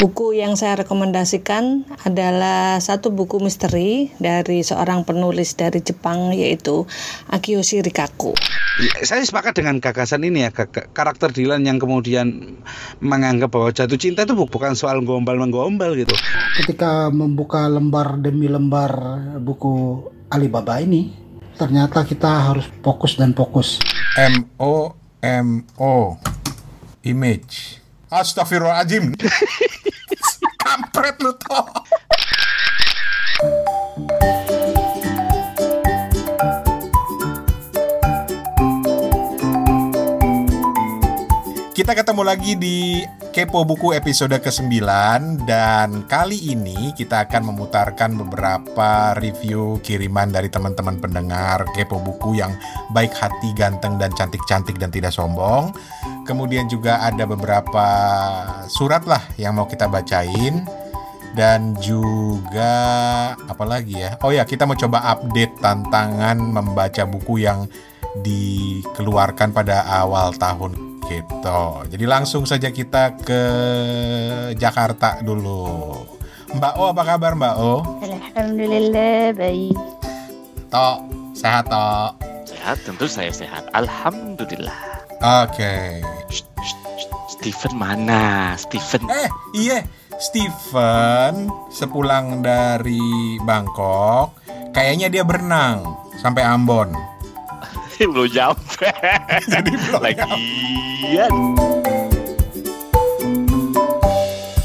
Buku yang saya rekomendasikan adalah satu buku misteri dari seorang penulis dari Jepang yaitu Akiyoshi Rikaku. Ya, saya sepakat dengan gagasan ini ya karakter Dylan yang kemudian menganggap bahwa jatuh cinta itu bukan soal gombal menggombal gitu. Ketika membuka lembar demi lembar buku Alibaba ini, ternyata kita harus fokus dan fokus. M O M O image. Astagfirullahaladzim. Kampret lu toh. Kita ketemu lagi di Kepo Buku episode ke-9 dan kali ini kita akan memutarkan beberapa review kiriman dari teman-teman pendengar Kepo Buku yang baik hati, ganteng dan cantik-cantik dan tidak sombong. Kemudian juga ada beberapa surat lah yang mau kita bacain dan juga apa lagi ya? Oh ya, kita mau coba update tantangan membaca buku yang dikeluarkan pada awal tahun gitu. Jadi langsung saja kita ke Jakarta dulu. Mbak O apa kabar Mbak O? Alhamdulillah baik. Tok, sehat Tok. Sehat, tentu saya sehat. Alhamdulillah. Oke. Okay. Steven mana? Steven. Eh, iya. Steven sepulang dari Bangkok, kayaknya dia berenang sampai Ambon. belum nyampe. Jadi belum Lagian.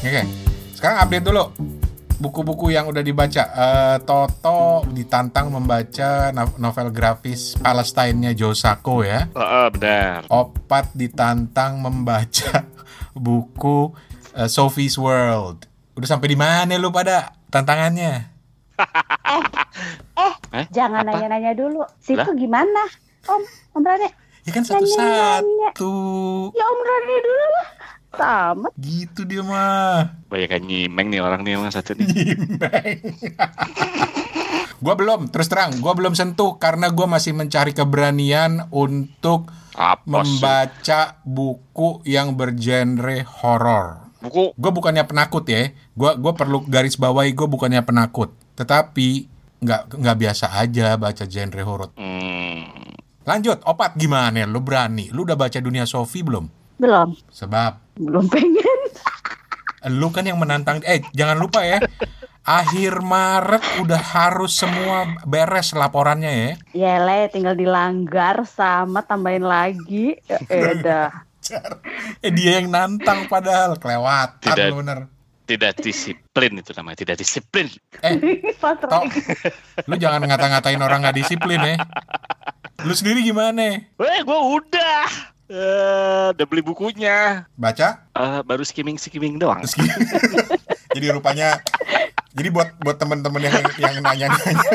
Oke, sekarang update dulu buku-buku yang udah dibaca. Uh, Toto ditantang membaca novel grafis Palestine-nya Joe Sacco ya. Uh, uh, benar. Opat ditantang membaca buku uh, Sophie's World. Udah sampai di mana lu pada tantangannya? eh, eh, eh jangan nanya-nanya dulu. Situ lah? gimana, Om? Om Rane? Ya kan satu-satu. Ya Om Rane dulu lah tamat. Gitu dia mah. Banyak nyimeng nih orang nih yang satu nih. Nyimeng. gua belum, terus terang, gua belum sentuh karena gua masih mencari keberanian untuk Apa membaca sih? buku yang bergenre horor. Buku? Gue bukannya penakut ya, gue gua perlu garis bawahi gue bukannya penakut, tetapi nggak nggak biasa aja baca genre horor. Hmm. Lanjut, opat gimana? Lu berani? Lu udah baca Dunia Sofi belum? Belum. Sebab? Belum pengen. Lu kan yang menantang. Eh, jangan lupa ya. Akhir Maret udah harus semua beres laporannya ya. Ya le, tinggal dilanggar sama tambahin lagi. Ya, eh dah. Eh dia yang nantang padahal kelewatan Tidak. bener. Tidak disiplin itu namanya, tidak disiplin. Eh, Tok, lu jangan ngata-ngatain orang nggak disiplin ya. Lu sendiri gimana? Eh, gua udah. Uh, udah beli bukunya. Baca? Uh, baru skimming skimming doang. jadi rupanya, jadi buat buat teman-teman yang yang nanya-nanya,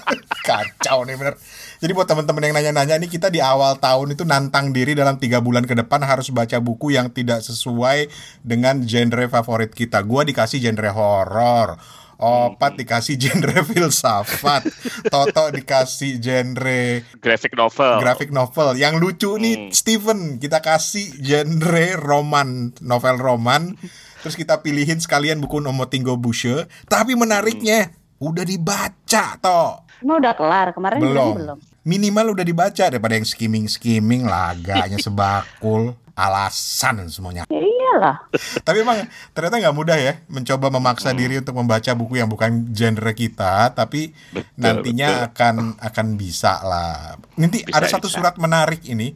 kacau nih bener. Jadi buat teman-teman yang nanya-nanya ini kita di awal tahun itu nantang diri dalam tiga bulan ke depan harus baca buku yang tidak sesuai dengan genre favorit kita. Gua dikasih genre horor. Opat dikasih genre filsafat, Toto dikasih genre graphic novel. Graphic novel. Yang lucu nih Hmm. Steven, kita kasih genre roman, novel roman. Terus kita pilihin sekalian buku Nomotingo Bushe, tapi menariknya udah dibaca toh. Emang udah kelar kemarin Belum. belum. Minimal udah dibaca daripada yang skimming-skimming laganya sebakul alasan semuanya. Ya iyalah. Tapi emang ternyata nggak mudah ya mencoba memaksa diri untuk membaca buku yang bukan genre kita, tapi Betul, nantinya betul. akan akan bisa lah. Nanti Bisa, ada satu bisa. surat menarik ini,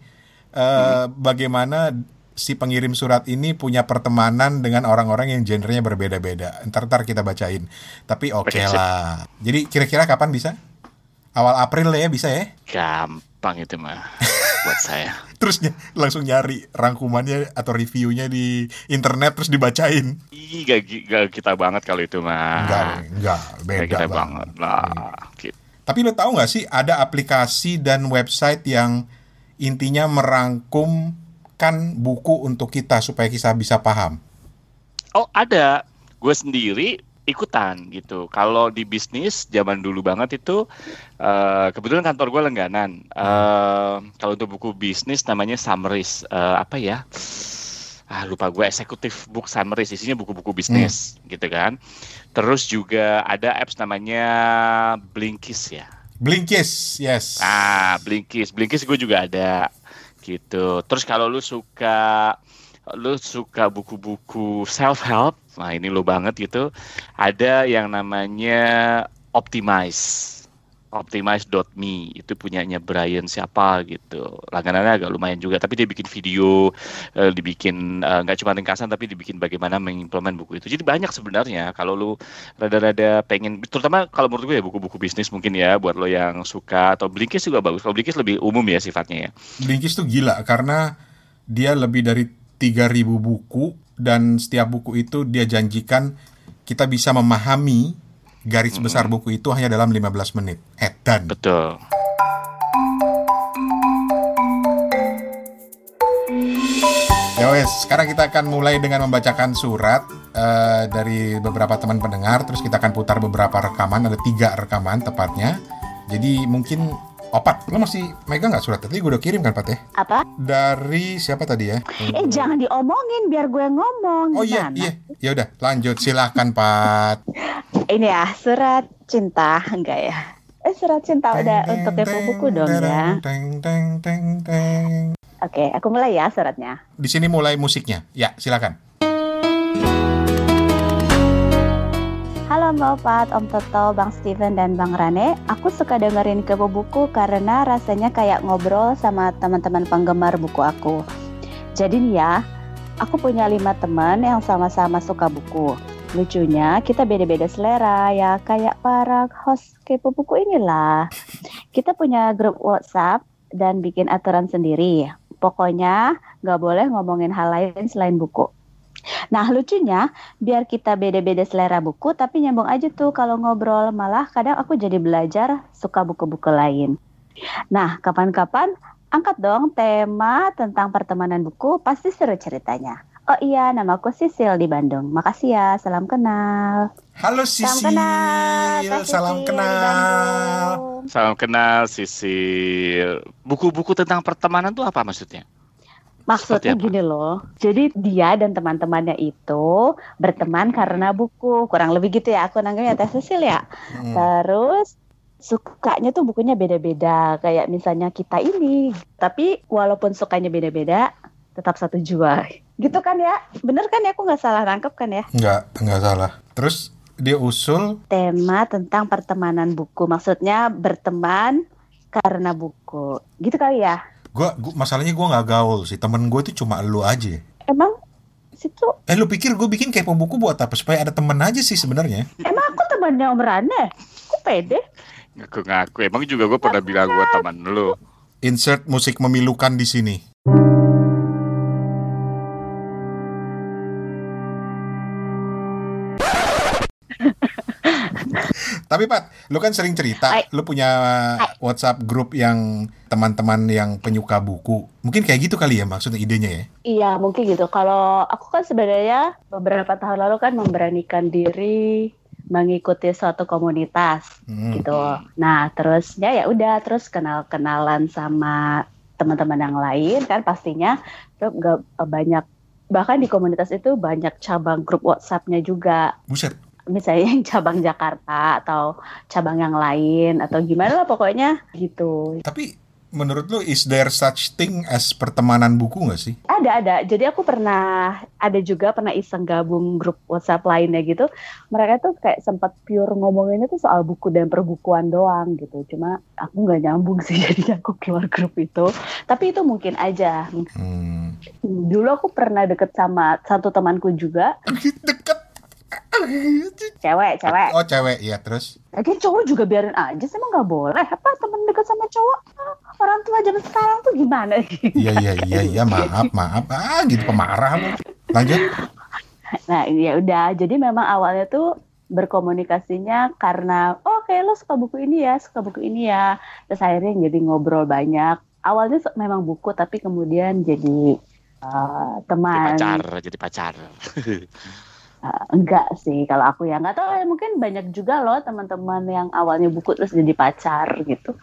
eh, bagaimana si pengirim surat ini punya pertemanan dengan orang-orang yang genrenya berbeda-beda. Ntar ntar kita bacain. Tapi oke sip. lah. Jadi kira-kira kapan bisa? Awal April ya bisa ya? Gampang itu mah buat saya. Terus langsung nyari rangkumannya atau reviewnya di internet terus dibacain. Ih, gak, gak kita banget kalau itu mah. Enggak, enggak, Gak beda kita banget. banget lah. Gitu. Tapi lo tahu nggak sih ada aplikasi dan website yang intinya merangkumkan buku untuk kita supaya kita bisa paham. Oh ada, gue sendiri ikutan gitu. Kalau di bisnis zaman dulu banget itu eh, kebetulan kantor gue langganan. Eh, kalau untuk buku bisnis namanya summaries Eh, apa ya? ah lupa gue eksekutif book summary isinya buku-buku bisnis gitu kan terus juga ada apps namanya Blinkist ya Blinkist, yes. ah Blinkist Blinkist gue juga ada gitu terus kalau lu suka lu suka buku-buku self help nah ini lo banget gitu. Ada yang namanya Optimize. Optimize.me itu punyanya Brian siapa gitu. Langganannya agak lumayan juga tapi dia bikin video eh, dibikin eh, nggak cuma ringkasan tapi dibikin bagaimana mengimplement buku itu. Jadi banyak sebenarnya kalau lu rada-rada pengen terutama kalau menurut gue ya buku-buku bisnis mungkin ya buat lo yang suka atau Blinkist juga bagus. Kalau Blinkist lebih umum ya sifatnya ya. Blinkist tuh gila karena dia lebih dari 3000 buku dan setiap buku itu dia janjikan kita bisa memahami garis besar buku itu hanya dalam 15 menit. Edan. betul Ya wes, sekarang kita akan mulai dengan membacakan surat eh, dari beberapa teman pendengar, terus kita akan putar beberapa rekaman, ada tiga rekaman tepatnya. Jadi mungkin Opat, lo masih megang nggak surat? Tadi gue udah kirim kan, Pat ya? Apa? Dari siapa tadi ya? Eh jangan diomongin biar gue ngomong. Oh iya, Gimana? iya. Ya udah, lanjut. Silakan, Pat. Ini ya surat cinta enggak ya? Eh surat cinta udah untuk kepo buku dong ya. Teng, teng, teng, teng. Oke, aku mulai ya suratnya. Di sini mulai musiknya. Ya, silakan. Halo Mbak Opat, Om Toto, Bang Steven, dan Bang Rane. Aku suka dengerin kepo buku karena rasanya kayak ngobrol sama teman-teman penggemar buku aku. Jadi nih ya, aku punya lima teman yang sama-sama suka buku. Lucunya kita beda-beda selera ya, kayak para host kepo buku inilah. Kita punya grup WhatsApp dan bikin aturan sendiri. Pokoknya nggak boleh ngomongin hal lain selain buku. Nah lucunya biar kita beda-beda selera buku tapi nyambung aja tuh kalau ngobrol malah kadang aku jadi belajar suka buku-buku lain. Nah kapan-kapan angkat dong tema tentang pertemanan buku pasti seru ceritanya. Oh iya namaku Sisil di Bandung. Makasih ya salam kenal. Halo Salam Sisil, kenal. Salam Sisil di kenal. Salam kenal Sisil buku-buku tentang pertemanan tuh apa maksudnya Maksudnya gini loh, jadi dia dan teman-temannya itu berteman karena buku, kurang lebih gitu ya, aku nanggapnya Teh Sisil ya. Hmm. Terus sukanya tuh bukunya beda-beda, kayak misalnya kita ini. Tapi walaupun sukanya beda-beda, tetap satu jua. Gitu kan ya? Bener kan ya? Aku nggak salah nangkep kan ya? Enggak, enggak salah. Terus dia usul Tema tentang pertemanan buku, maksudnya berteman karena buku. Gitu kali ya? Gua, gua masalahnya gua nggak gaul sih. Temen gue itu cuma lu aja. Emang situ, Eh lu pikir gue bikin kepo buku buat apa? Supaya ada temen aja sih sebenarnya. emang aku temannya Om Rane? Aku pede. ngaku-ngaku emang juga gue pernah bilang gue teman lu Insert musik memilukan di sini. Tapi Pat, lu kan sering cerita, Hai. lu punya WhatsApp grup yang teman-teman yang penyuka buku. Mungkin kayak gitu kali ya maksudnya idenya ya. Iya mungkin gitu. Kalau aku kan sebenarnya beberapa tahun lalu kan memberanikan diri mengikuti suatu komunitas Hmm. gitu. Nah terus ya udah terus kenal-kenalan sama teman-teman yang lain kan pastinya tuh nggak banyak bahkan di komunitas itu banyak cabang grup WhatsApp-nya juga. Buset, Misalnya yang cabang Jakarta atau cabang yang lain atau gimana lah pokoknya gitu. tapi menurut lu is there such thing as pertemanan buku nggak sih? Ada ada. Jadi aku pernah ada juga pernah iseng gabung grup WhatsApp lainnya gitu. Mereka tuh kayak sempat pure ngomonginnya tuh soal buku dan perbukuan doang gitu. Cuma aku nggak nyambung sih jadinya aku keluar grup itu. Tapi itu mungkin aja. Hmm. Dulu aku pernah deket sama satu temanku juga, Deket. Cewek, cewek. Oh cewek, ya terus. Lagi cowok juga biarin aja, sih emang nggak boleh. Apa temen deket sama cowok? Ah, Orang tua zaman sekarang tuh gimana? Iya iya iya iya maaf maaf ah gitu pemarah lu. Lanjut. Nah, ya udah. Jadi memang awalnya tuh berkomunikasinya karena oh kayak lo suka buku ini ya, suka buku ini ya. Terus akhirnya jadi ngobrol banyak. Awalnya memang buku tapi kemudian jadi uh, jadi teman. pacar jadi pacar Uh, enggak sih kalau aku ya nggak tahu ya mungkin banyak juga loh teman-teman yang awalnya buku terus jadi pacar gitu.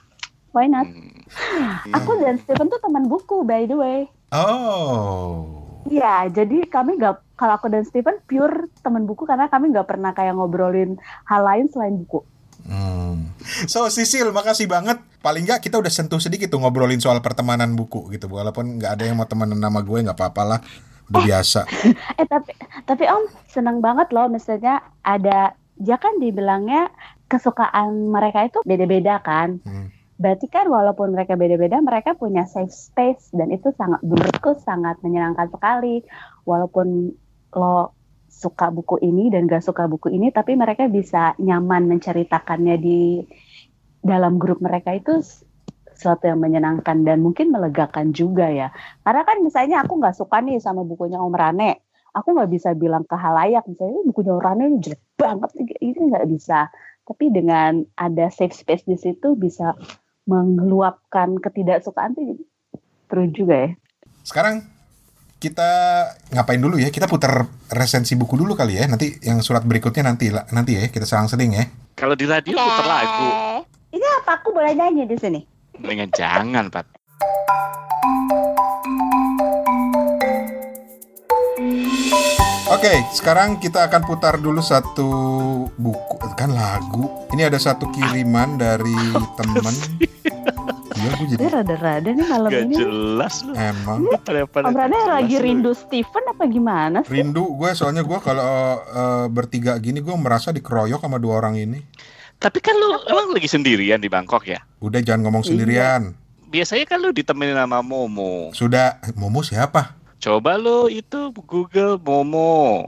Why not? Hmm. Aku dan Steven tuh teman buku by the way. Oh. Iya, jadi kami nggak kalau aku dan Steven pure teman buku karena kami nggak pernah kayak ngobrolin hal lain selain buku. Hmm. So Sisil, makasih banget. Paling nggak kita udah sentuh sedikit tuh ngobrolin soal pertemanan buku gitu. Walaupun nggak ada yang mau temenan nama gue nggak apa-apa Udah biasa. Eh tapi tapi Om seneng banget loh misalnya ada ya kan dibilangnya kesukaan mereka itu beda-beda kan. Hmm. Berarti kan walaupun mereka beda-beda, mereka punya safe space dan itu sangat menurutku sangat menyenangkan sekali. Walaupun lo suka buku ini dan gak suka buku ini, tapi mereka bisa nyaman menceritakannya di dalam grup mereka itu sesuatu yang menyenangkan dan mungkin melegakan juga ya. Karena kan misalnya aku nggak suka nih sama bukunya Om Rane, aku nggak bisa bilang ke halayak misalnya bukunya Om Rane ini jelek banget, ini nggak bisa. Tapi dengan ada safe space di situ bisa mengeluapkan ketidaksukaan itu terus juga ya. Sekarang kita ngapain dulu ya? Kita putar resensi buku dulu kali ya. Nanti yang surat berikutnya nanti nanti ya kita selang-seling ya. Kalau di radio putar lagu. Ini apa aku boleh nyanyi di sini? Dengan jangan, Pat. Oke, sekarang kita akan putar dulu satu buku kan lagu. Ini ada satu kiriman dari temen. Iya, gue jadi rada-rada nih malam Gak ini. jelas lu. emang jelas lagi rindu Steven apa gimana sih? rindu gue soalnya gue kalau eh, bertiga gini gue merasa dikeroyok sama dua orang ini. Tapi kan lu emang lagi sendirian di Bangkok ya? Udah jangan ngomong sendirian. Biasanya kan lu ditemenin sama Momo. Sudah, Momo siapa? Coba lu itu Google Momo.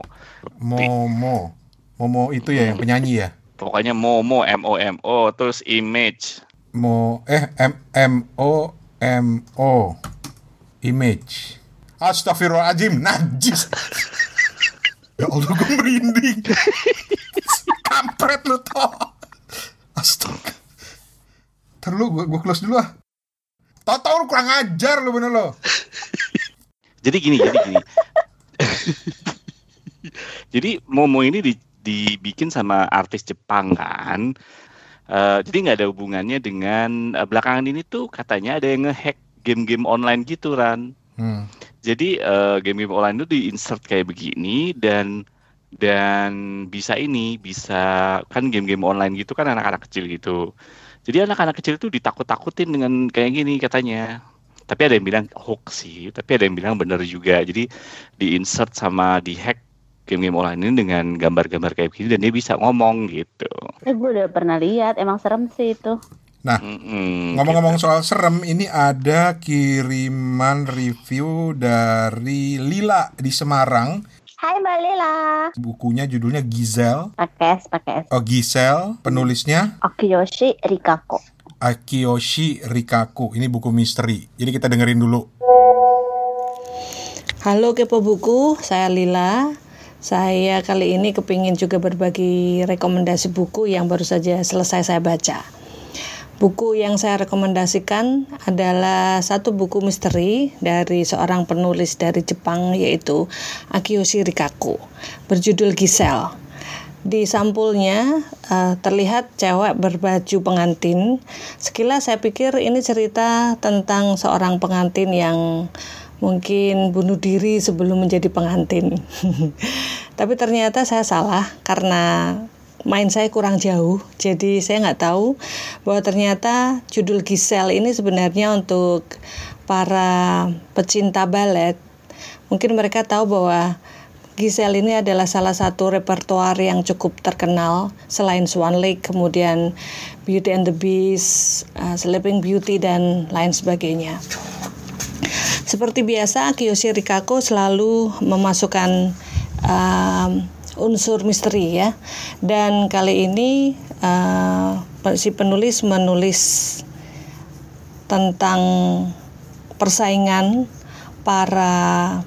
Momo. Momo itu ya yang penyanyi ya. Pokoknya Momo M O M O terus image. Mo eh M M O M O image. Astagfirullahaladzim, najis. ya Allah, gue merinding. Kampret lu toh. Astaga. Ntar lu, gue, gue close dulu ah. Tau-tau lu kurang ajar lu bener lo. Jadi gini, jadi gini. jadi Momo ini di- dibikin sama artis Jepang kan. Eh, jadi nggak ada hubungannya dengan eh, belakangan ini tuh katanya ada yang ngehack game-game online gitu Ran. Hmm. Jadi eh, game-game online itu di-insert kayak begini dan dan bisa ini bisa kan game-game online gitu kan anak-anak kecil gitu. Jadi anak-anak kecil itu ditakut-takutin dengan kayak gini katanya. Tapi ada yang bilang hoax sih, tapi ada yang bilang bener juga. Jadi di-insert sama di-hack game-game online ini dengan gambar-gambar kayak begini dan dia bisa ngomong gitu. Eh gue udah pernah lihat, emang serem sih itu. Mm-mm, Ngomong-ngomong soal serem, ini ada kiriman review dari Lila di Semarang. Hai Mbak Lila. Bukunya judulnya Gizel. Pakai S, pakai S. Oh, Gisel, penulisnya Akiyoshi Rikako. Akiyoshi Rikaku. Ini buku misteri. Jadi kita dengerin dulu. Halo Kepo Buku, saya Lila. Saya kali ini kepingin juga berbagi rekomendasi buku yang baru saja selesai saya baca. Buku yang saya rekomendasikan adalah satu buku misteri dari seorang penulis dari Jepang yaitu Akiyoshi Rikaku berjudul Giselle. Di sampulnya eh, terlihat cewek berbaju pengantin. Sekilas saya pikir ini cerita tentang seorang pengantin yang mungkin bunuh diri sebelum menjadi pengantin. Tapi ternyata saya salah karena main saya kurang jauh, jadi saya nggak tahu bahwa ternyata judul Giselle ini sebenarnya untuk para pecinta balet. Mungkin mereka tahu bahwa Giselle ini adalah salah satu repertoar yang cukup terkenal selain Swan Lake, kemudian Beauty and the Beast, uh, Sleeping Beauty dan lain sebagainya. Seperti biasa, Kiyoshi Rikako selalu memasukkan um, unsur misteri ya. Dan kali ini uh, si penulis menulis tentang persaingan para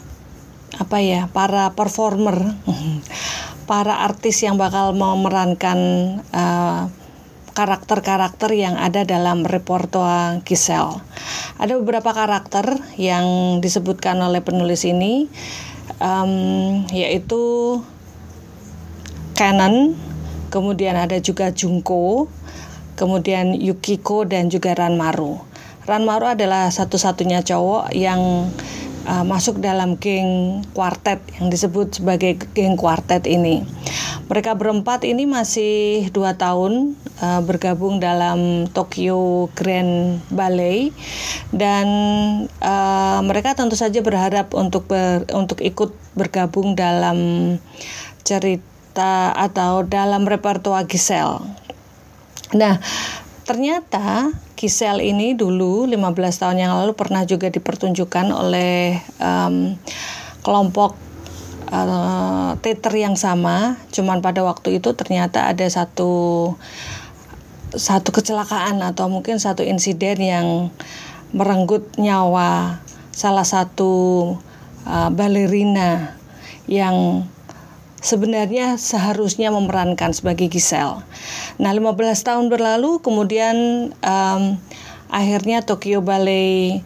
apa ya para performer para artis yang bakal memerankan uh, karakter-karakter yang ada dalam repertoire Giselle. Ada beberapa karakter yang disebutkan oleh penulis ini, um, yaitu Canon, kemudian ada juga Junko, kemudian Yukiko dan juga Ranmaru. Ranmaru adalah satu-satunya cowok yang uh, masuk dalam geng kuartet yang disebut sebagai geng kuartet ini. Mereka berempat ini masih dua tahun uh, bergabung dalam Tokyo Grand Ballet dan uh, mereka tentu saja berharap untuk ber, untuk ikut bergabung dalam cerita atau dalam repertoire Giselle. Nah, ternyata Giselle ini dulu 15 tahun yang lalu pernah juga dipertunjukkan oleh um, kelompok uh, teater yang sama, cuman pada waktu itu ternyata ada satu satu kecelakaan atau mungkin satu insiden yang merenggut nyawa salah satu uh, balerina yang sebenarnya seharusnya memerankan sebagai Giselle. Nah, 15 tahun berlalu kemudian um, akhirnya Tokyo Ballet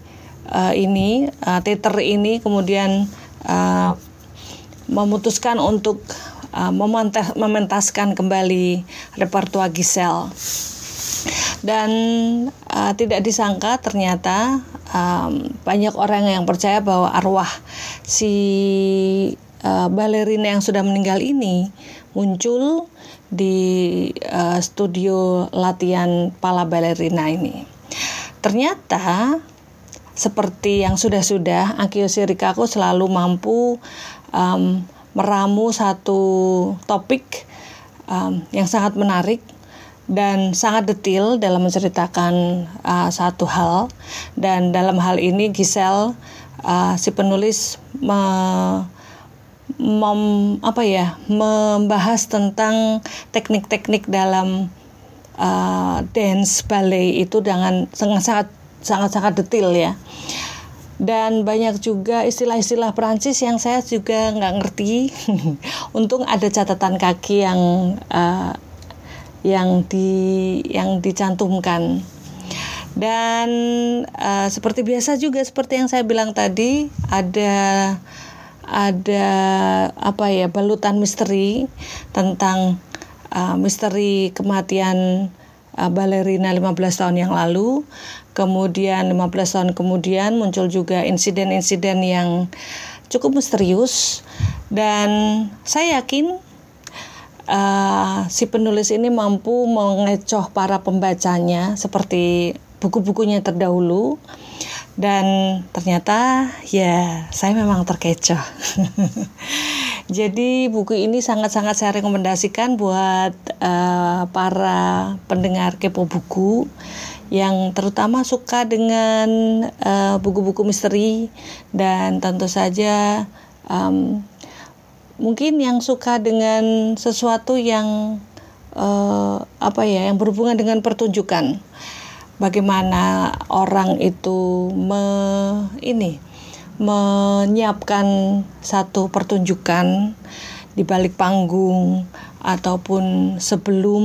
uh, ini, uh, teater ini kemudian uh, memutuskan untuk uh, mementaskan kembali repertoire Giselle. Dan uh, tidak disangka ternyata um, banyak orang yang percaya bahwa arwah si uh, balerina yang sudah meninggal ini muncul di uh, studio latihan pala balerina ini. Ternyata seperti yang sudah-sudah Akio Shirikaku selalu mampu um, meramu satu topik um, yang sangat menarik dan sangat detail dalam menceritakan uh, satu hal dan dalam hal ini Giselle uh, si penulis me mem, apa ya membahas tentang teknik-teknik dalam uh, dance ballet itu dengan sangat sangat sangat detail ya. Dan banyak juga istilah-istilah Perancis yang saya juga nggak ngerti. Untung ada catatan kaki yang uh, yang di yang dicantumkan. Dan uh, seperti biasa juga seperti yang saya bilang tadi ada ada apa ya balutan misteri tentang uh, misteri kematian uh, balerina 15 tahun yang lalu. Kemudian 15 tahun kemudian muncul juga insiden-insiden yang cukup misterius dan saya yakin uh, si penulis ini mampu mengecoh para pembacanya seperti buku-bukunya terdahulu dan ternyata ya saya memang terkecoh. Jadi buku ini sangat-sangat saya rekomendasikan buat uh, para pendengar kepo buku yang terutama suka dengan eh, buku-buku uh, misteri dan tentu saja um, mungkin yang suka dengan sesuatu yang uh, apa ya yang berhubungan dengan pertunjukan bagaimana orang itu me, ini menyiapkan satu pertunjukan di balik panggung ataupun sebelum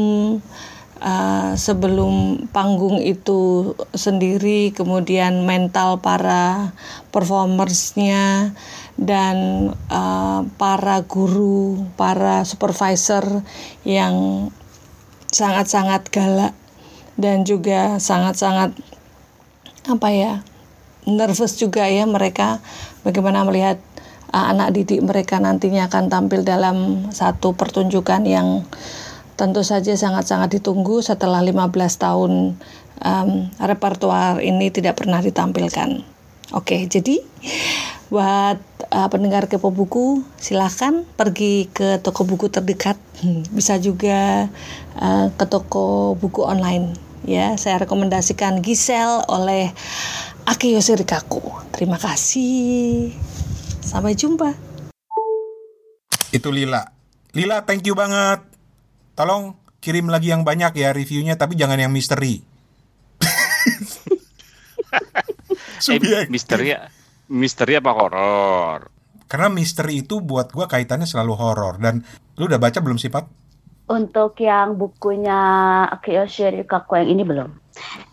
uh, sebelum panggung itu sendiri kemudian mental para performersnya dan uh, para guru para supervisor yang sangat-sangat galak dan juga sangat-sangat apa ya nervous juga ya mereka. Bagaimana melihat uh, anak didik mereka nantinya akan tampil dalam satu pertunjukan yang tentu saja sangat-sangat ditunggu setelah 15 tahun um, repertoire ini tidak pernah ditampilkan. Oke, jadi buat uh, pendengar kepo buku silahkan pergi ke toko buku terdekat, bisa juga uh, ke toko buku online ya saya rekomendasikan Gisel oleh Akio Sirikaku terima kasih. Sampai jumpa. Itu Lila. Lila thank you banget. Tolong kirim lagi yang banyak ya reviewnya tapi jangan yang misteri. Eh, misteri misteri apa horor? Karena misteri itu buat gua kaitannya selalu horor. Dan lu udah baca belum sih Pat? Untuk yang bukunya Kiyoshi Rikaku yang ini belum.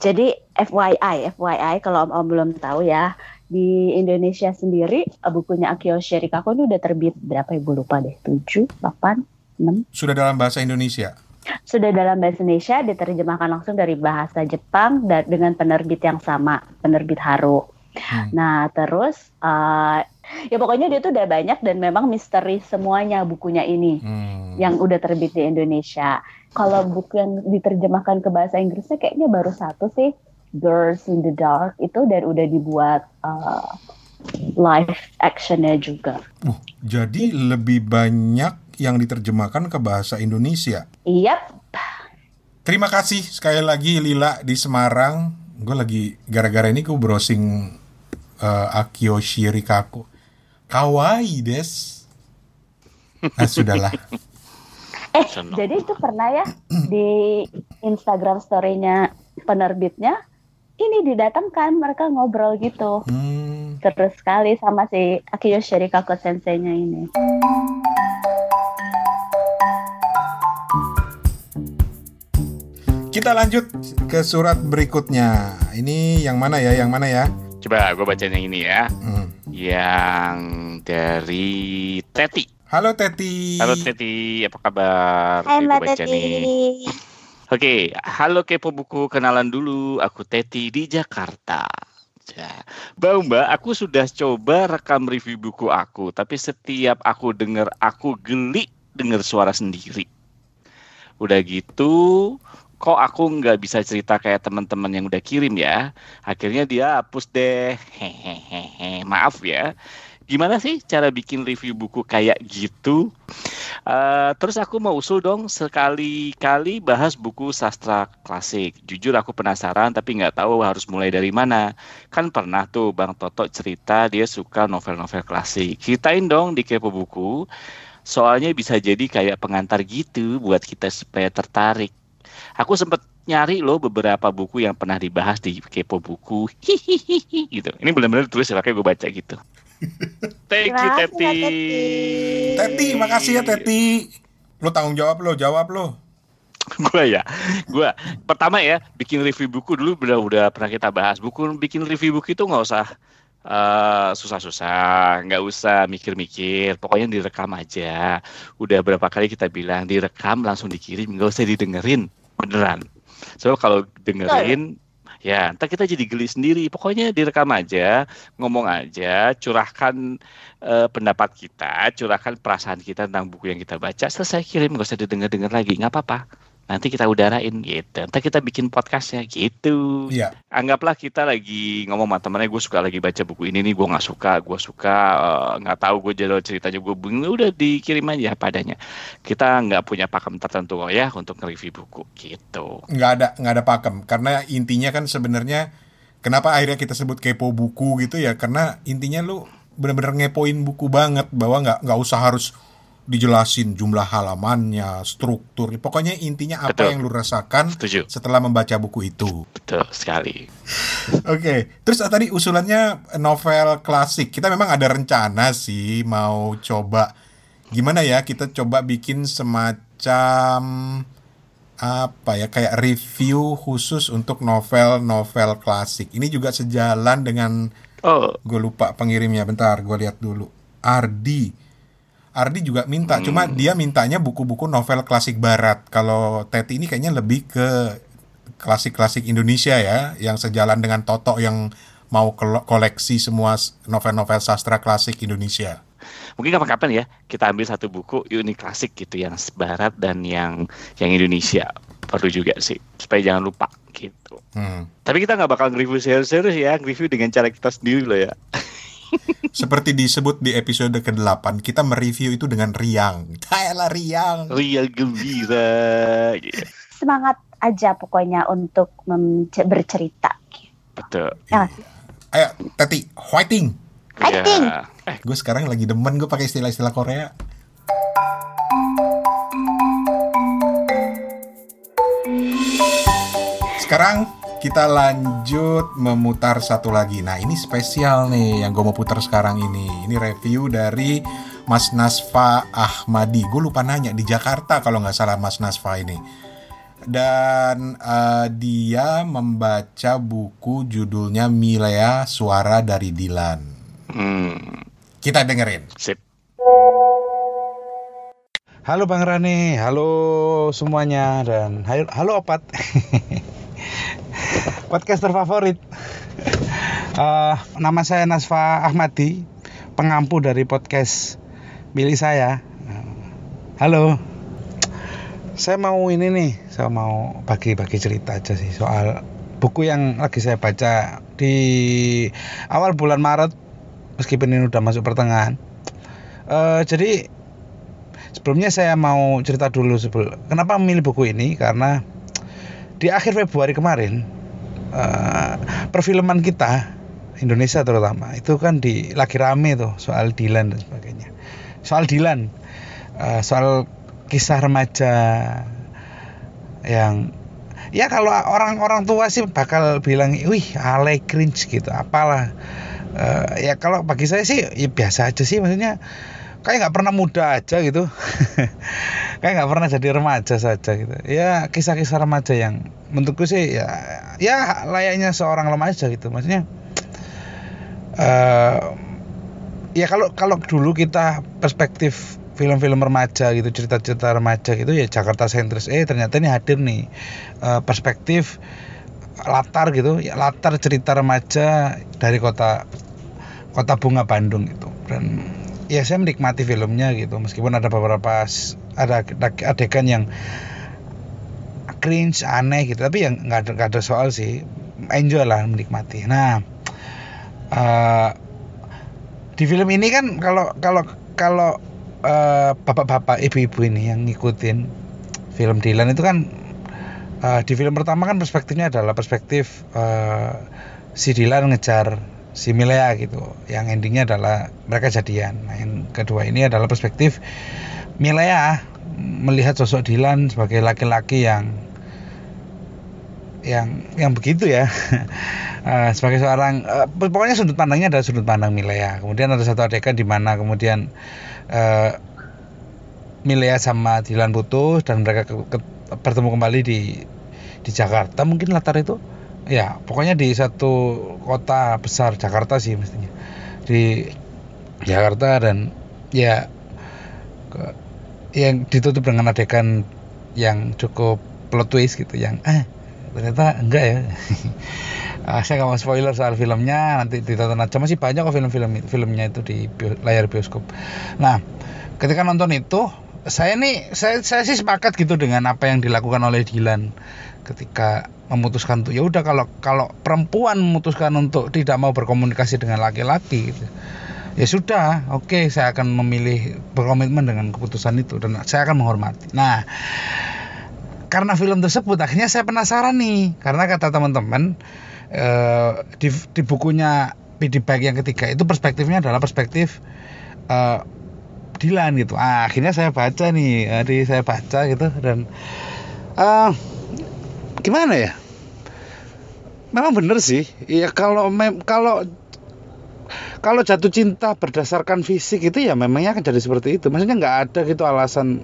Jadi FYI, FYI kalau om, om belum tahu ya, di Indonesia sendiri eh, bukunya Akio Shirikaku ini udah terbit berapa ibu lupa deh, 7, 8, 6. Sudah dalam bahasa Indonesia? Sudah dalam bahasa Indonesia, diterjemahkan langsung dari bahasa Jepang dan dengan penerbit yang sama, penerbit Haru. Hmm. Nah terus uh, ya pokoknya dia tuh udah banyak dan memang misteri semuanya bukunya ini hmm. yang udah terbit di Indonesia. Kalau buku yang diterjemahkan ke bahasa Inggrisnya kayaknya baru satu sih Girls in the Dark itu dan udah dibuat uh, live actionnya juga. Uh, jadi lebih banyak yang diterjemahkan ke bahasa Indonesia. Yap. Terima kasih sekali lagi Lila di Semarang. Gue lagi gara-gara ini gue browsing uh, Akio Shirikaku. Kawaii des. Nah, sudahlah. eh, jadi itu pernah ya di Instagram story-nya penerbitnya ini didatangkan mereka ngobrol gitu hmm. terus sekali sama si Akio Shirikaku senseinya ini kita lanjut ke surat berikutnya ini yang mana ya yang mana ya coba gue baca yang ini ya hmm. yang dari Teti Halo Teti. Halo Teti, apa kabar? Hai Mbak Teti. Oke, halo kepo buku, kenalan dulu. Aku Teti di Jakarta. Ya. Mbak, aku sudah coba rekam review buku aku, tapi setiap aku dengar aku geli dengar suara sendiri. Udah gitu, kok aku nggak bisa cerita kayak teman-teman yang udah kirim ya. Akhirnya dia hapus deh. Hehehe. Maaf ya gimana sih cara bikin review buku kayak gitu? Uh, terus aku mau usul dong sekali-kali bahas buku sastra klasik. Jujur aku penasaran tapi nggak tahu harus mulai dari mana. Kan pernah tuh Bang Toto cerita dia suka novel-novel klasik. Ceritain dong di Kepo Buku. Soalnya bisa jadi kayak pengantar gitu buat kita supaya tertarik. Aku sempat nyari loh beberapa buku yang pernah dibahas di Kepo Buku. Hihihi gitu. Ini benar-benar tulis pakai gue baca gitu. Thank you Teti. Teti, makasih ya Teti. Lo tanggung jawab lo, jawab lo. gue ya, gue pertama ya bikin review buku dulu udah udah pernah kita bahas. Buku bikin review buku itu nggak usah uh, susah-susah, nggak usah mikir-mikir. Pokoknya direkam aja. Udah berapa kali kita bilang direkam langsung dikirim, nggak usah didengerin, beneran. So kalau dengerin Ya, entar kita jadi geli sendiri. Pokoknya direkam aja, ngomong aja, curahkan uh, pendapat kita, curahkan perasaan kita tentang buku yang kita baca. Selesai kirim, gak usah didengar-dengar lagi, nggak apa-apa nanti kita udarain gitu. Nanti kita bikin podcastnya gitu. Iya. Anggaplah kita lagi ngomong sama temennya, gue suka lagi baca buku ini nih, gue nggak suka, gue suka eh, nggak uh, tahu gue jadi ceritanya gue bingung, udah dikirim aja padanya. Kita nggak punya pakem tertentu kok ya untuk nge-review buku gitu. Nggak ada nggak ada pakem karena intinya kan sebenarnya kenapa akhirnya kita sebut kepo buku gitu ya karena intinya lu bener-bener ngepoin buku banget bahwa nggak nggak usah harus dijelasin jumlah halamannya, struktur, pokoknya intinya apa Betul. yang lu rasakan Setuju. setelah membaca buku itu. Betul sekali. Oke, okay. terus tadi usulannya novel klasik. Kita memang ada rencana sih mau coba gimana ya kita coba bikin semacam apa ya kayak review khusus untuk novel-novel klasik. Ini juga sejalan dengan oh. gue lupa pengirimnya. Bentar, gue lihat dulu. Ardi Ardi juga minta, hmm. cuma dia mintanya buku-buku novel klasik barat. Kalau Teti ini kayaknya lebih ke klasik-klasik Indonesia ya, yang sejalan dengan Toto yang mau koleksi semua novel-novel sastra klasik Indonesia. Mungkin kapan-kapan ya kita ambil satu buku unik klasik gitu yang barat dan yang yang Indonesia perlu juga sih supaya jangan lupa gitu. Hmm. Tapi kita nggak bakal review serius-serius ya, review dengan cara kita sendiri loh ya. Seperti disebut di episode ke-8, kita mereview itu dengan riang. Kayalah riang. Riang gembira. Yeah. Semangat aja pokoknya untuk bercerita. Betul. Ya. Ayo, Teti, fighting. Fighting. Yeah. Eh, gue sekarang lagi demen gue pakai istilah-istilah Korea. Sekarang kita lanjut memutar satu lagi. Nah ini spesial nih yang gue mau putar sekarang ini. Ini review dari Mas Nasfa Ahmadi. Gue lupa nanya di Jakarta kalau nggak salah Mas Nasfa ini. Dan uh, dia membaca buku judulnya Milea Suara dari Dilan. Hmm. Kita dengerin. Sip. Halo Bang Rane, halo semuanya dan halo, halo Opat. podcaster favorit. Uh, nama saya Nasfa Ahmadi, pengampu dari podcast milik saya. Halo. Saya mau ini nih, saya mau bagi-bagi cerita aja sih soal buku yang lagi saya baca di awal bulan Maret meskipun ini udah masuk pertengahan. Uh, jadi sebelumnya saya mau cerita dulu sebelum kenapa memilih buku ini karena di akhir Februari kemarin uh, perfilman kita Indonesia terutama itu kan di lagi rame tuh soal Dilan dan sebagainya. Soal Dilan uh, soal kisah remaja yang ya kalau orang-orang tua sih bakal bilang wih ale cringe gitu apalah. Uh, ya kalau bagi saya sih ya biasa aja sih maksudnya kayak nggak pernah muda aja gitu. Kayak nggak pernah jadi remaja saja gitu. Ya kisah-kisah remaja yang menurutku sih ya ya layaknya seorang remaja gitu. Maksudnya uh, ya kalau kalau dulu kita perspektif film-film remaja gitu cerita-cerita remaja gitu ya Jakarta sentris eh ternyata ini hadir nih. Uh, perspektif latar gitu ya latar cerita remaja dari kota kota bunga Bandung gitu. Dan ya saya menikmati filmnya gitu. Meskipun ada beberapa ada adegan yang cringe aneh gitu. Tapi yang nggak ada ada soal sih. Enjoy lah menikmati. Nah uh, di film ini kan kalau kalau kalau uh, bapak-bapak ibu-ibu ini yang ngikutin film Dylan itu kan uh, di film pertama kan perspektifnya adalah perspektif uh, si Dylan ngejar si Milea gitu. Yang endingnya adalah mereka jadian. Nah yang kedua ini adalah perspektif Milea melihat sosok Dylan sebagai laki-laki yang yang yang begitu ya. Uh, sebagai seorang uh, pokoknya sudut pandangnya adalah sudut pandang Milea. Kemudian ada satu adegan di mana kemudian uh, Milea sama Dylan putus dan mereka ke, ke, bertemu kembali di di Jakarta mungkin latar itu ya pokoknya di satu kota besar Jakarta sih mestinya. Di Jakarta dan ya ke, yang ditutup dengan adegan yang cukup plot twist gitu yang eh ternyata enggak ya. Uh, saya nggak mau spoiler soal filmnya nanti ditonton aja. Masih banyak kok film-film filmnya itu di bio, layar bioskop. Nah ketika nonton itu saya nih saya saya sih sepakat gitu dengan apa yang dilakukan oleh Dilan ketika memutuskan untuk ya udah kalau kalau perempuan memutuskan untuk tidak mau berkomunikasi dengan laki-laki gitu, ya sudah oke okay, saya akan memilih berkomitmen dengan keputusan itu dan saya akan menghormati nah karena film tersebut akhirnya saya penasaran nih karena kata teman-teman uh, di, di bukunya Bike yang ketiga itu perspektifnya adalah perspektif uh, Dilan gitu. Ah, akhirnya saya baca nih, jadi saya baca gitu dan uh, gimana ya? Memang bener sih. Ya kalau mem kalau kalau jatuh cinta berdasarkan fisik itu ya memangnya akan jadi seperti itu maksudnya nggak ada gitu alasan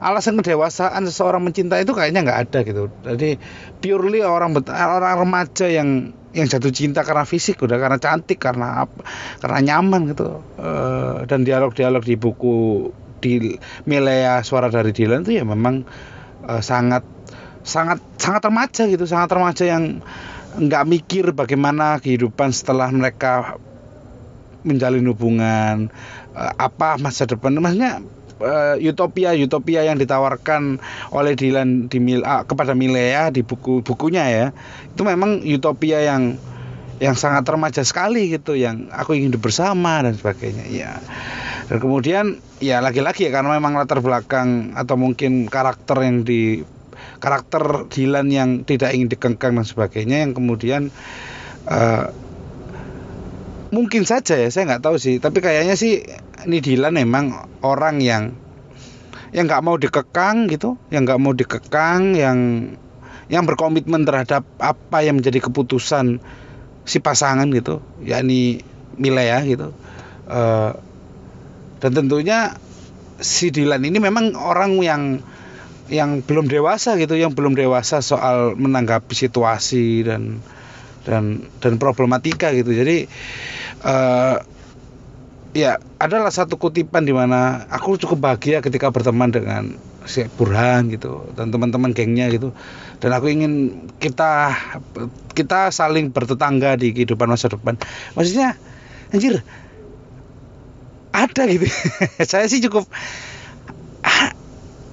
alasan kedewasaan seseorang mencinta itu kayaknya nggak ada gitu jadi purely orang orang remaja yang yang jatuh cinta karena fisik udah karena cantik karena karena nyaman gitu uh, dan dialog-dialog di buku di Milea suara dari Dylan itu ya memang uh, sangat sangat sangat remaja gitu sangat remaja yang nggak mikir bagaimana kehidupan setelah mereka menjalin hubungan uh, apa masa depan. Maksudnya uh, utopia utopia yang ditawarkan oleh Dylan di Mil uh, kepada Milea di buku bukunya ya itu memang utopia yang yang sangat remaja sekali gitu yang aku ingin bersama dan sebagainya ya dan kemudian ya lagi-lagi ya karena memang latar belakang atau mungkin karakter yang di karakter Dylan yang tidak ingin dikengkang dan sebagainya yang kemudian uh, mungkin saja ya saya nggak tahu sih. Tapi kayaknya sih ini Dilan memang orang yang yang nggak mau dikekang gitu yang nggak mau dikekang yang yang berkomitmen terhadap apa yang menjadi keputusan si pasangan gitu yakni Milea gitu. Uh, dan tentunya si Dilan ini memang orang yang yang belum dewasa gitu yang belum dewasa soal menanggapi situasi dan dan dan problematika gitu. Jadi uh, ya adalah satu kutipan di mana aku cukup bahagia ketika berteman dengan si Burhan gitu dan teman-teman gengnya gitu. Dan aku ingin kita kita saling bertetangga di kehidupan masa depan. Maksudnya anjir ada gitu. Saya sih cukup ah,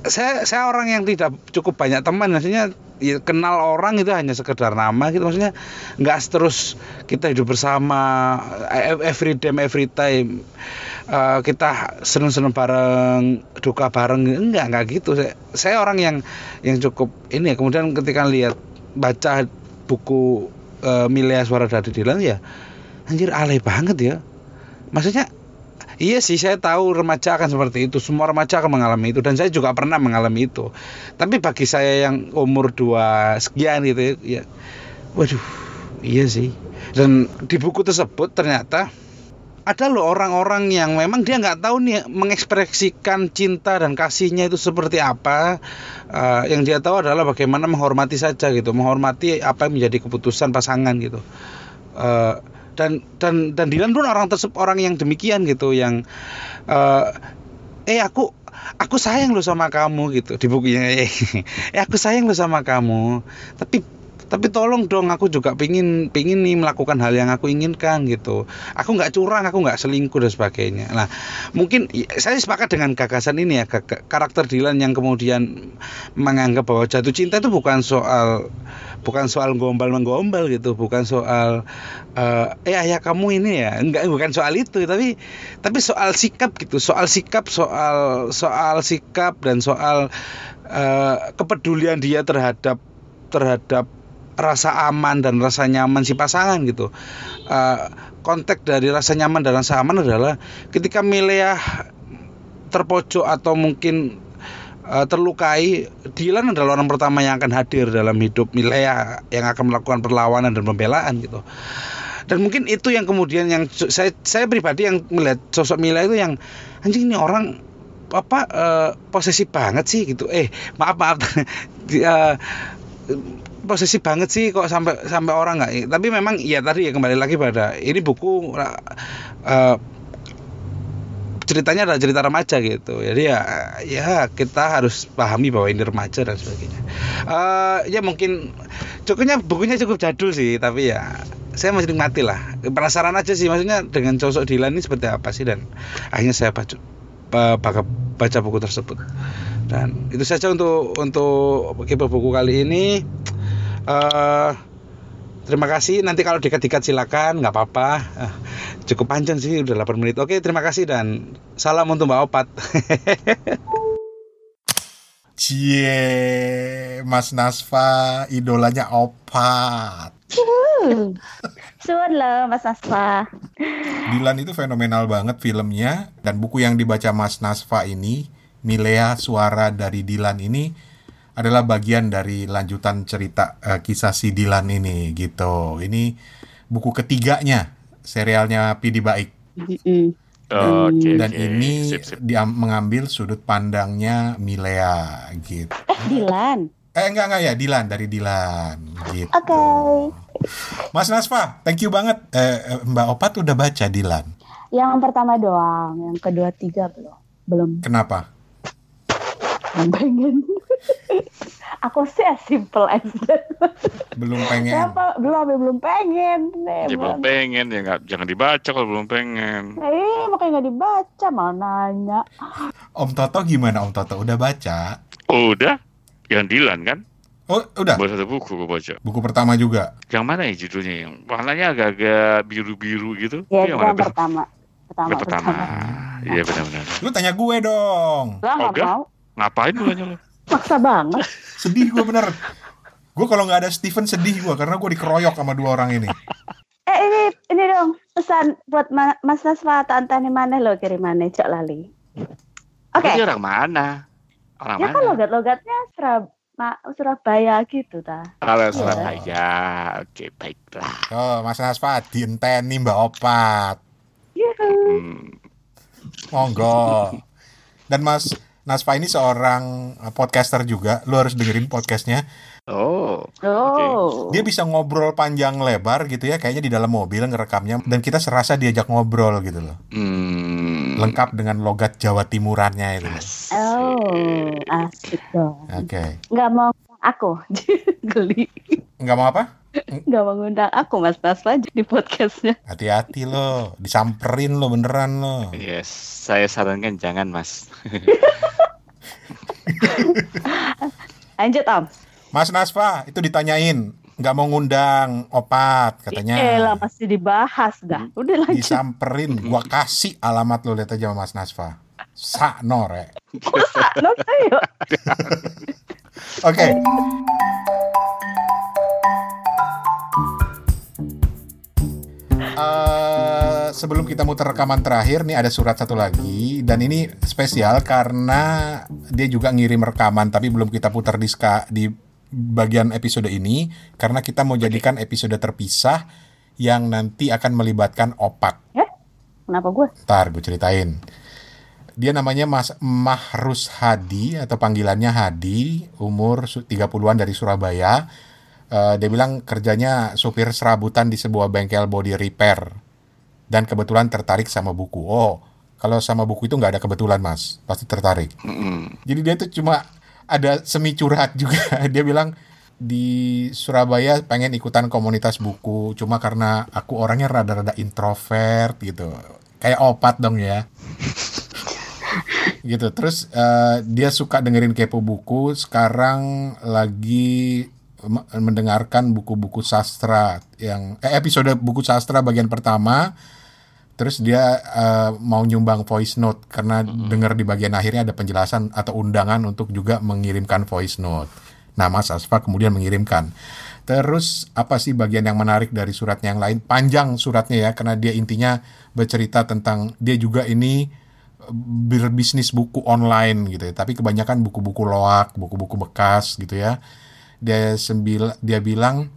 saya saya orang yang tidak cukup banyak teman maksudnya ya, kenal orang itu hanya sekedar nama gitu maksudnya nggak terus kita hidup bersama eh, every day every time uh, kita seneng-seneng bareng duka bareng enggak enggak gitu. Saya, saya orang yang yang cukup ini ya kemudian ketika lihat baca buku uh, Milea Suara dari Dilan ya anjir alay banget ya. Maksudnya Iya sih, saya tahu remaja akan seperti itu. Semua remaja akan mengalami itu dan saya juga pernah mengalami itu. Tapi bagi saya yang umur dua sekian gitu ya, waduh, iya sih. Dan di buku tersebut ternyata ada loh orang-orang yang memang dia nggak tahu nih mengekspresikan cinta dan kasihnya itu seperti apa. Uh, yang dia tahu adalah bagaimana menghormati saja gitu, menghormati apa yang menjadi keputusan pasangan gitu. Uh, dan dan dan Dilan pun orang tersebut orang yang demikian gitu yang uh, eh aku aku sayang lo sama kamu gitu. Di bukunya eh aku sayang lo sama kamu. Tapi tapi tolong dong aku juga pingin pingin nih melakukan hal yang aku inginkan gitu. Aku nggak curang aku nggak selingkuh dan sebagainya. Nah mungkin saya sepakat dengan gagasan ini ya karakter Dilan yang kemudian menganggap bahwa jatuh cinta itu bukan soal bukan soal gombal menggombal gitu bukan soal uh, eh ayah kamu ini ya. Enggak bukan soal itu tapi tapi soal sikap gitu. Soal sikap soal soal sikap dan soal uh, kepedulian dia terhadap terhadap rasa aman dan rasa nyaman si pasangan gitu. Uh, konteks dari rasa nyaman dan rasa aman adalah ketika Milea terpojok atau mungkin uh, terlukai, Dilan adalah orang pertama yang akan hadir dalam hidup Milea yang akan melakukan perlawanan dan pembelaan gitu. Dan mungkin itu yang kemudian yang saya saya pribadi yang melihat sosok Milea itu yang anjing ini orang apa uh, posesif banget sih gitu. Eh maaf maaf uh, posisi banget sih kok sampai sampai orang nggak tapi memang ya tadi ya kembali lagi pada ini buku uh, ceritanya adalah cerita remaja gitu. Jadi ya ya kita harus pahami bahwa ini remaja dan sebagainya. Uh, ya mungkin cukupnya bukunya cukup jadul sih tapi ya saya masih nikmati lah. Penasaran aja sih maksudnya dengan sosok Dilan ini seperti apa sih dan akhirnya saya baca baca, baca buku tersebut. Dan itu saja untuk untuk buku kali ini uh, terima kasih. Nanti kalau dikat-dikat silakan nggak apa-apa. Uh, cukup panjang sih udah 8 menit. Oke terima kasih dan salam untuk Mbak Opat. Cie, Mas Nasfa idolanya Opat. Suun loh Mas Nasfa. Dilan itu fenomenal banget filmnya. Dan buku yang dibaca Mas Nasfa ini, Milea Suara dari Dilan ini adalah bagian dari lanjutan cerita uh, kisah si Dilan ini gitu. Ini buku ketiganya serialnya Pidi Baik. Oh, okay, dan okay. ini Sip, sip. dia mengambil sudut pandangnya Milea gitu. Eh Dilan. Eh enggak enggak ya Dilan dari Dilan gitu. Oke. Okay. Mas Nasfa, thank you banget. Eh, Mbak Opat udah baca Dilan. Yang pertama doang, yang kedua tiga belum. Belum. Kenapa? Belum pengen. Aku sih as simple as that. Belum pengen. Kenapa? Belum, ya belum pengen. Nih, Ya belum pengen ya nggak jangan dibaca kalau belum pengen. Eh, makanya nggak dibaca, mau nanya. Om Toto gimana Om Toto? Udah baca? Udah, yang Dilan kan? Oh, udah. Baru satu buku gue baca. Buku pertama juga. Yang mana ya judulnya? Yang warnanya agak-agak biru-biru gitu. Ya, yang mana? yang pertama. Pertama, Yang pertama. Iya benar-benar. Lu tanya gue dong. Lah, nggak Oga? mau. Ngapain nanya lu? Maksa banget. Sedih gue bener. Gue kalau nggak ada Steven sedih gue karena gue dikeroyok sama dua orang ini. Eh, ini ini dong pesan buat Ma- Mas Nasfa Tante mana lo kirimannya Cok Lali. Oke. Ini orang mana? Orang Ya kan mana? logat-logatnya Surab Ma- Surabaya gitu ta. Kalau Surabaya, oke baiklah. Oh, Mas Nasfa, dienteni Mbak Opat. Yuhu. Hmm. Monggo. Dan Mas Nasfa ini seorang eh, podcaster juga. Lu harus dengerin podcastnya. Oh. Oh. Dia bisa ngobrol panjang lebar gitu ya, kayaknya di dalam mobil ngerekamnya dan kita serasa diajak ngobrol gitu loh. Hmm. Lengkap dengan logat Jawa Timurannya itu. Asik. Oh, asik dong. Oke. Nggak mau aku geli. Nggak mau apa? Nggak mau ngundang aku Mas Nasfa di podcastnya. Hati-hati lo, disamperin lo beneran lo. Yes, saya sarankan jangan mas. Lanjut Om. Mas Nasfa, itu ditanyain, nggak mau ngundang opat katanya. Elah masih dibahas dah. Udah lanjut. Disamperin, gua kasih alamat lo lihat aja sama Mas Nasfa. Sakno rek. Masa? No, ayo. Oke. Eh, sebelum kita muter rekaman terakhir nih ada surat satu lagi dan ini spesial karena dia juga ngirim rekaman tapi belum kita putar di ska- di bagian episode ini karena kita mau jadikan episode terpisah yang nanti akan melibatkan opak. Kenapa gue? Ntar gue ceritain. Dia namanya Mas Mahrus Hadi atau panggilannya Hadi, umur su- 30-an dari Surabaya. Eh, dia bilang kerjanya supir serabutan di sebuah bengkel body repair. Dan kebetulan tertarik sama buku. Oh, kalau sama buku itu nggak ada kebetulan mas, pasti tertarik. Jadi dia tuh cuma ada semi curhat juga. Dia bilang di Surabaya pengen ikutan komunitas buku, cuma karena aku orangnya rada-rada introvert gitu. Kayak opat dong ya. gitu. Terus eh, dia suka dengerin kepo buku, sekarang lagi mendengarkan buku-buku sastra yang eh, episode buku sastra bagian pertama Terus dia eh, mau nyumbang voice note karena dengar di bagian akhirnya ada penjelasan atau undangan untuk juga mengirimkan voice note. Nah, Mas Asfa kemudian mengirimkan. Terus apa sih bagian yang menarik dari suratnya yang lain? Panjang suratnya ya karena dia intinya bercerita tentang dia juga ini eh, berbisnis buku online gitu ya. Tapi kebanyakan buku-buku loak, buku-buku bekas gitu ya. Dia sembil dia bilang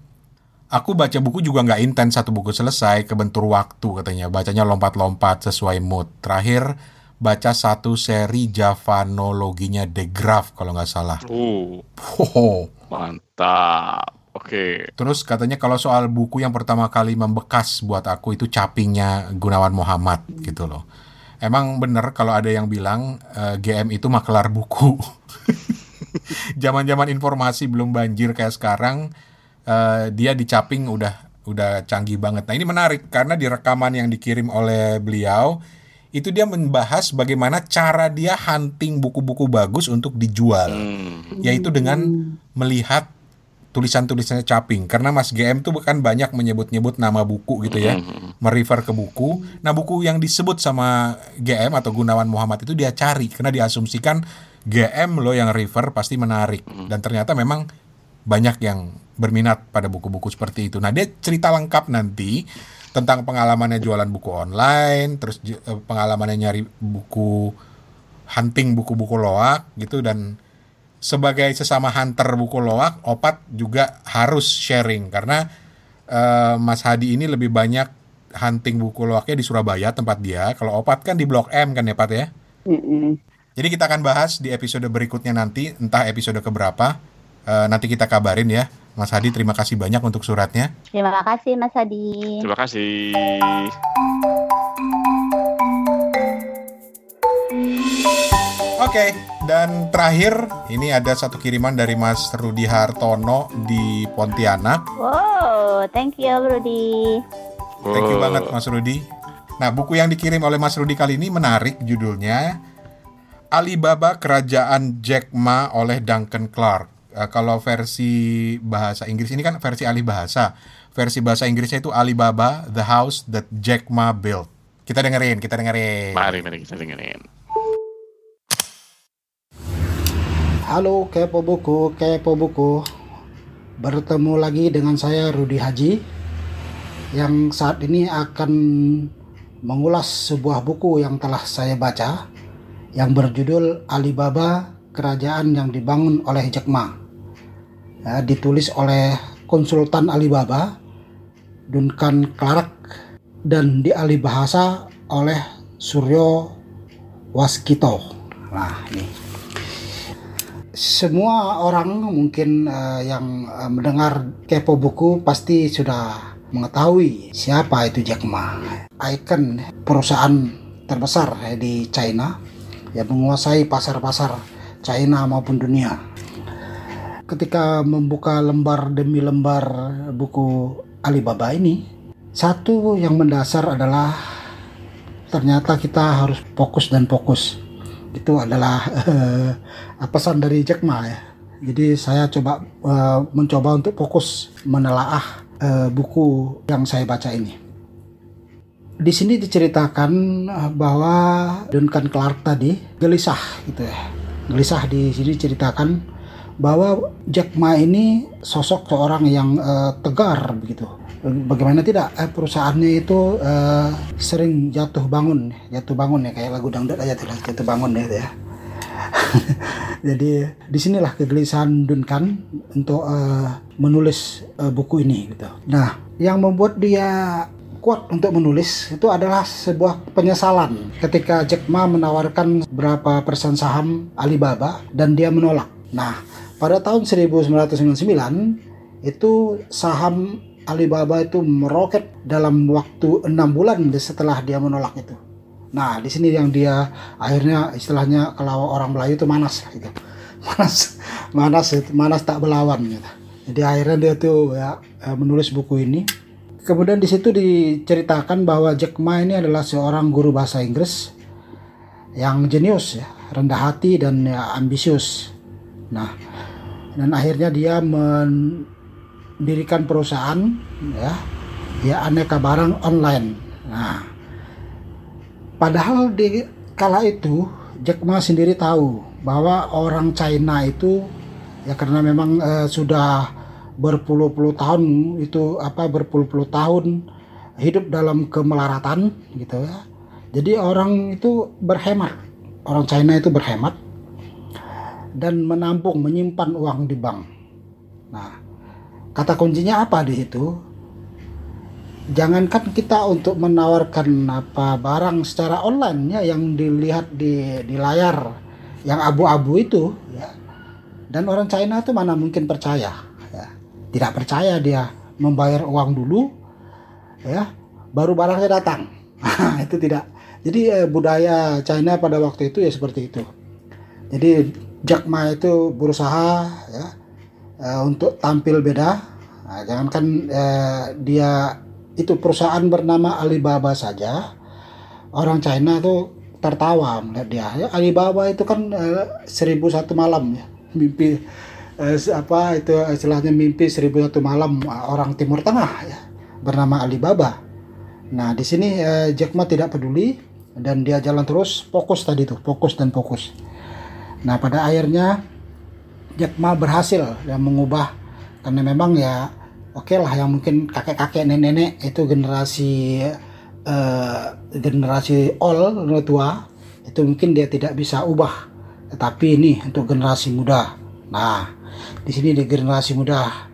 Aku baca buku juga nggak intens satu buku selesai, kebentur waktu katanya. Bacanya lompat-lompat sesuai mood. Terakhir baca satu seri Javanologinya De Graaf kalau nggak salah. Uh, Hoho. mantap. Oke. Terus katanya kalau soal buku yang pertama kali membekas buat aku itu capingnya Gunawan Muhammad gitu loh. Emang bener kalau ada yang bilang eh, GM itu makelar buku. Zaman-zaman informasi belum banjir kayak sekarang, eh, dia di caping udah udah canggih banget. Nah ini menarik karena di rekaman yang dikirim oleh beliau itu dia membahas bagaimana cara dia hunting buku-buku bagus untuk dijual. Hmm. yaitu dengan melihat tulisan-tulisannya caping. Karena Mas GM tuh kan banyak menyebut-nyebut nama buku gitu ya. Merefer ke buku. Nah buku yang disebut sama GM atau Gunawan Muhammad itu dia cari. Karena diasumsikan GM lo yang refer pasti menarik dan ternyata memang banyak yang berminat pada buku-buku seperti itu nah dia cerita lengkap nanti tentang pengalamannya jualan buku online terus eh, pengalamannya nyari buku hunting buku-buku loak gitu dan sebagai sesama hunter buku loak, Opat juga harus sharing karena eh, Mas Hadi ini lebih banyak hunting buku loaknya di Surabaya tempat dia. Kalau Opat kan di Blok M kan ya Pat ya. Mm-mm. Jadi kita akan bahas di episode berikutnya nanti, entah episode keberapa. Eh, nanti kita kabarin ya. Mas Hadi terima kasih banyak untuk suratnya. Terima kasih Mas Hadi. Terima kasih. Oke, dan terakhir ini ada satu kiriman dari Mas Rudi Hartono di Pontianak. Wow, thank you Rudy. Thank you banget Mas Rudi. Nah, buku yang dikirim oleh Mas Rudi kali ini menarik judulnya Alibaba Kerajaan Jack Ma oleh Duncan Clark. Eh, kalau versi bahasa Inggris ini kan versi alih bahasa. Versi bahasa Inggrisnya itu Alibaba The House That Jack Ma Built. Kita dengerin, kita dengerin. Mari, mari kita dengerin. Halo kepo buku, kepo buku. Bertemu lagi dengan saya Rudi Haji yang saat ini akan mengulas sebuah buku yang telah saya baca yang berjudul Alibaba Kerajaan yang dibangun oleh Jack Ma. Ya, ditulis oleh konsultan Alibaba Duncan Clark dan dialih bahasa oleh Suryo Waskito. Nah, ini semua orang mungkin uh, yang uh, mendengar kepo buku pasti sudah mengetahui siapa itu Jack Ma. Icon perusahaan terbesar di China yang menguasai pasar-pasar China maupun dunia. Ketika membuka lembar demi lembar buku Alibaba ini, satu yang mendasar adalah ternyata kita harus fokus dan fokus itu adalah uh, pesan dari Jack Ma ya. Jadi saya coba uh, mencoba untuk fokus menelaah uh, buku yang saya baca ini. Di sini diceritakan bahwa Duncan Clark tadi gelisah gitu ya. Gelisah di sini ceritakan bahwa Jack Ma ini sosok seorang yang uh, tegar begitu bagaimana tidak eh, perusahaannya itu eh, sering jatuh bangun jatuh bangun ya kayak lagu dangdut aja tuh jatuh bangun ya, ya. jadi di sinilah kegelisahan Duncan untuk eh, menulis eh, buku ini gitu nah yang membuat dia kuat untuk menulis itu adalah sebuah penyesalan ketika Jack Ma menawarkan berapa persen saham Alibaba dan dia menolak nah pada tahun 1999 itu saham Alibaba itu meroket dalam waktu enam bulan setelah dia menolak itu. Nah, di sini yang dia akhirnya istilahnya kalau orang Melayu itu manas gitu. Manas, manas, manas tak berlawan gitu. Jadi akhirnya dia tuh ya eh, menulis buku ini. Kemudian di situ diceritakan bahwa Jack Ma ini adalah seorang guru bahasa Inggris yang jenius ya, rendah hati dan ya, ambisius. Nah, dan akhirnya dia men mendirikan perusahaan ya ya aneka barang online. Nah, padahal di kala itu Jack Ma sendiri tahu bahwa orang China itu ya karena memang uh, sudah berpuluh-puluh tahun itu apa berpuluh-puluh tahun hidup dalam kemelaratan gitu ya. Jadi orang itu berhemat. Orang China itu berhemat dan menampung menyimpan uang di bank. Nah, Kata kuncinya apa di situ? Jangankan kita untuk menawarkan apa barang secara online ya yang dilihat di di layar yang abu-abu itu ya. Dan orang China itu mana mungkin percaya ya. Tidak percaya dia membayar uang dulu ya baru barangnya datang. itu tidak. Jadi eh, budaya China pada waktu itu ya seperti itu. Jadi Jack Ma itu berusaha ya uh, untuk tampil beda. Nah, jangankan uh, dia itu perusahaan bernama Alibaba saja, orang China tuh tertawa melihat dia. Ya, Alibaba itu kan uh, seribu satu malam ya, mimpi uh, apa itu istilahnya mimpi seribu satu malam orang Timur Tengah ya, bernama Alibaba. Nah di sini uh, Jack Ma tidak peduli dan dia jalan terus fokus tadi tuh fokus dan fokus. Nah pada akhirnya Jack Ma berhasil ya mengubah karena memang ya oke okay lah yang mungkin kakek-kakek nenek-nenek itu generasi uh, generasi all tua itu mungkin dia tidak bisa ubah tetapi ini untuk generasi muda nah di sini di generasi muda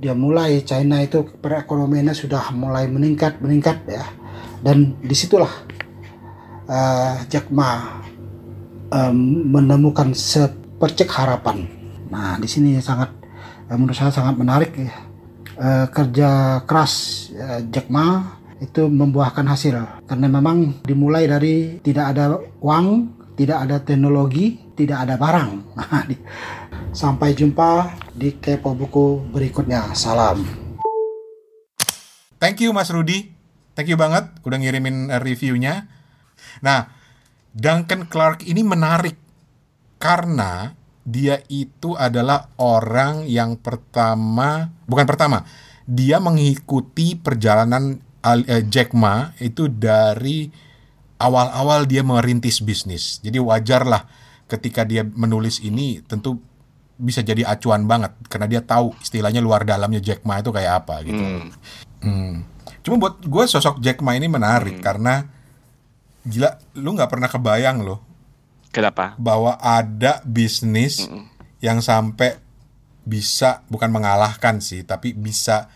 dia mulai China itu perekonomiannya sudah mulai meningkat meningkat ya. Dan di situlah uh, Jack Ma um, menemukan sepercik harapan. Nah, di sini sangat eh, menurut saya sangat menarik ya. E, kerja keras e, Jack Ma itu membuahkan hasil. Karena memang dimulai dari tidak ada uang, tidak ada teknologi, tidak ada barang. Sampai jumpa di kepo buku berikutnya. Salam. Thank you Mas Rudi. Thank you banget udah ngirimin reviewnya. Nah, Duncan Clark ini menarik karena dia itu adalah orang yang pertama, bukan pertama, dia mengikuti perjalanan eh, Jack Ma itu dari awal-awal dia merintis bisnis. Jadi wajarlah ketika dia menulis ini tentu bisa jadi acuan banget karena dia tahu istilahnya luar dalamnya Jack Ma itu kayak apa gitu. Hmm. Hmm. Cuma buat gue sosok Jack Ma ini menarik hmm. karena gila lu nggak pernah kebayang loh Kenapa? Bahwa ada bisnis mm -mm. yang sampai bisa bukan mengalahkan sih, tapi bisa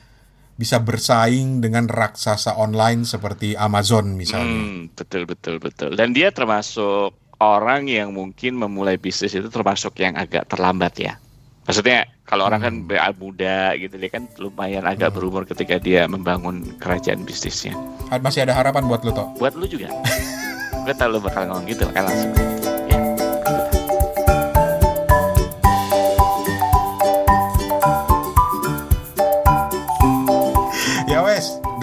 bisa bersaing dengan raksasa online seperti Amazon misalnya. Hmm, betul betul betul. Dan dia termasuk orang yang mungkin memulai bisnis itu termasuk yang agak terlambat ya. Maksudnya kalau orang kan Hmm. muda gitu dia kan lumayan agak Hmm. berumur ketika dia membangun kerajaan bisnisnya. Masih ada harapan buat lo toh. Buat lu juga. Gue tau lu bakal ngomong gitu makanya langsung.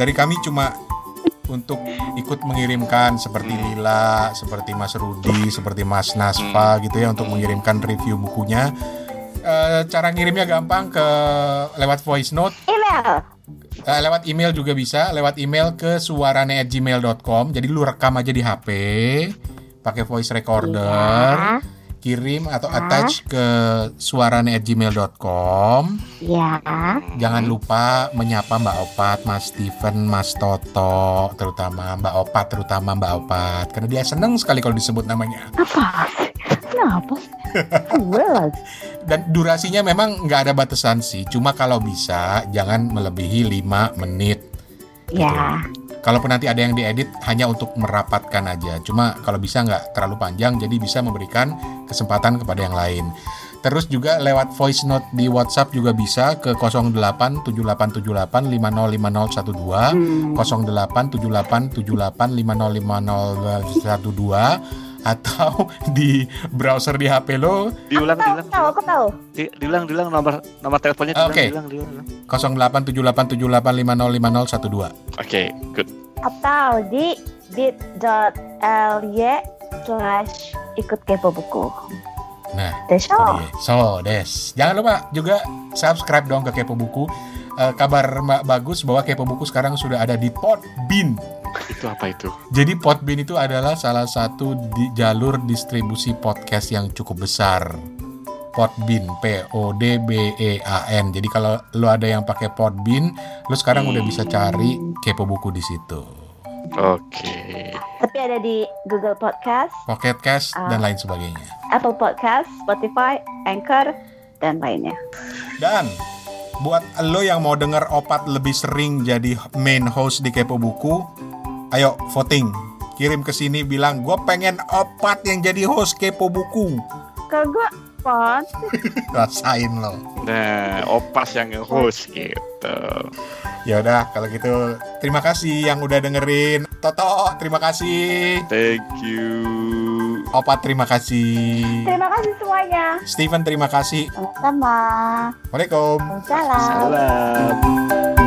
Dari kami cuma untuk ikut mengirimkan seperti Lila, seperti Mas Rudi, seperti Mas Nasfa gitu ya untuk mengirimkan review bukunya. Eh, cara ngirimnya gampang ke lewat voice note, Email. eh, lewat email juga bisa, lewat email ke suarane@gmail.com. Jadi lu rekam aja di HP, pakai voice recorder, kirim atau attach ke suarane@gmail.com. Ya. Jangan lupa menyapa Mbak Opat, Mas Steven, Mas Toto, terutama Mbak Opat, terutama Mbak Opat, karena dia seneng sekali kalau disebut namanya. Apa? Kenapa? Gue lagi. Dan durasinya memang nggak ada batasan sih, cuma kalau bisa jangan melebihi 5 menit. Ya. Kalaupun nanti ada yang diedit hanya untuk merapatkan aja, cuma kalau bisa nggak terlalu panjang, jadi bisa memberikan kesempatan kepada yang lain. Terus juga lewat voice note di WhatsApp juga bisa ke 087878 505012 Hmm. 087878505012 atau di browser di HP lo Diulang, Tahu, diulang, tahu, aku tahu. di- diulang, diulang nomor nomor teleponnya diulang, Oke. diulang, diulang. 087878505012. Oke, good. Atau di bit.ly slash ikut kepo buku. Nah, show. dia. So, Des. Jangan lupa juga subscribe dong ke Kepo Buku. Eh, kabar bagus bahwa Kepo Buku sekarang sudah ada di Podbean. Itu apa itu? Jadi Podbean itu adalah salah satu di jalur distribusi podcast yang cukup besar. Podbean, P O D B E A N. Jadi kalau lo ada yang pakai Podbean, lo sekarang udah bisa cari Kepo Buku di situ. Oke. Tapi ada di Google Podcast, Pocket Cast dan Ah. lain sebagainya. Apple Podcast, Spotify, Anchor, dan lainnya. Dan buat lo yang mau denger Opat lebih sering jadi main host di Kepo Buku, ayo voting. Kirim ke sini bilang gue pengen Opat yang jadi host Kepo Buku. Gue pon, Rasain lo. Nah, opas yang nge-host gitu. Ya udah kalau gitu terima kasih yang udah dengerin. Toto terima kasih. Thank you. Opat terima kasih. terima kasih semuanya. Steven terima kasih. Sama-sama. Waalaikumsalam. Salam. Salam.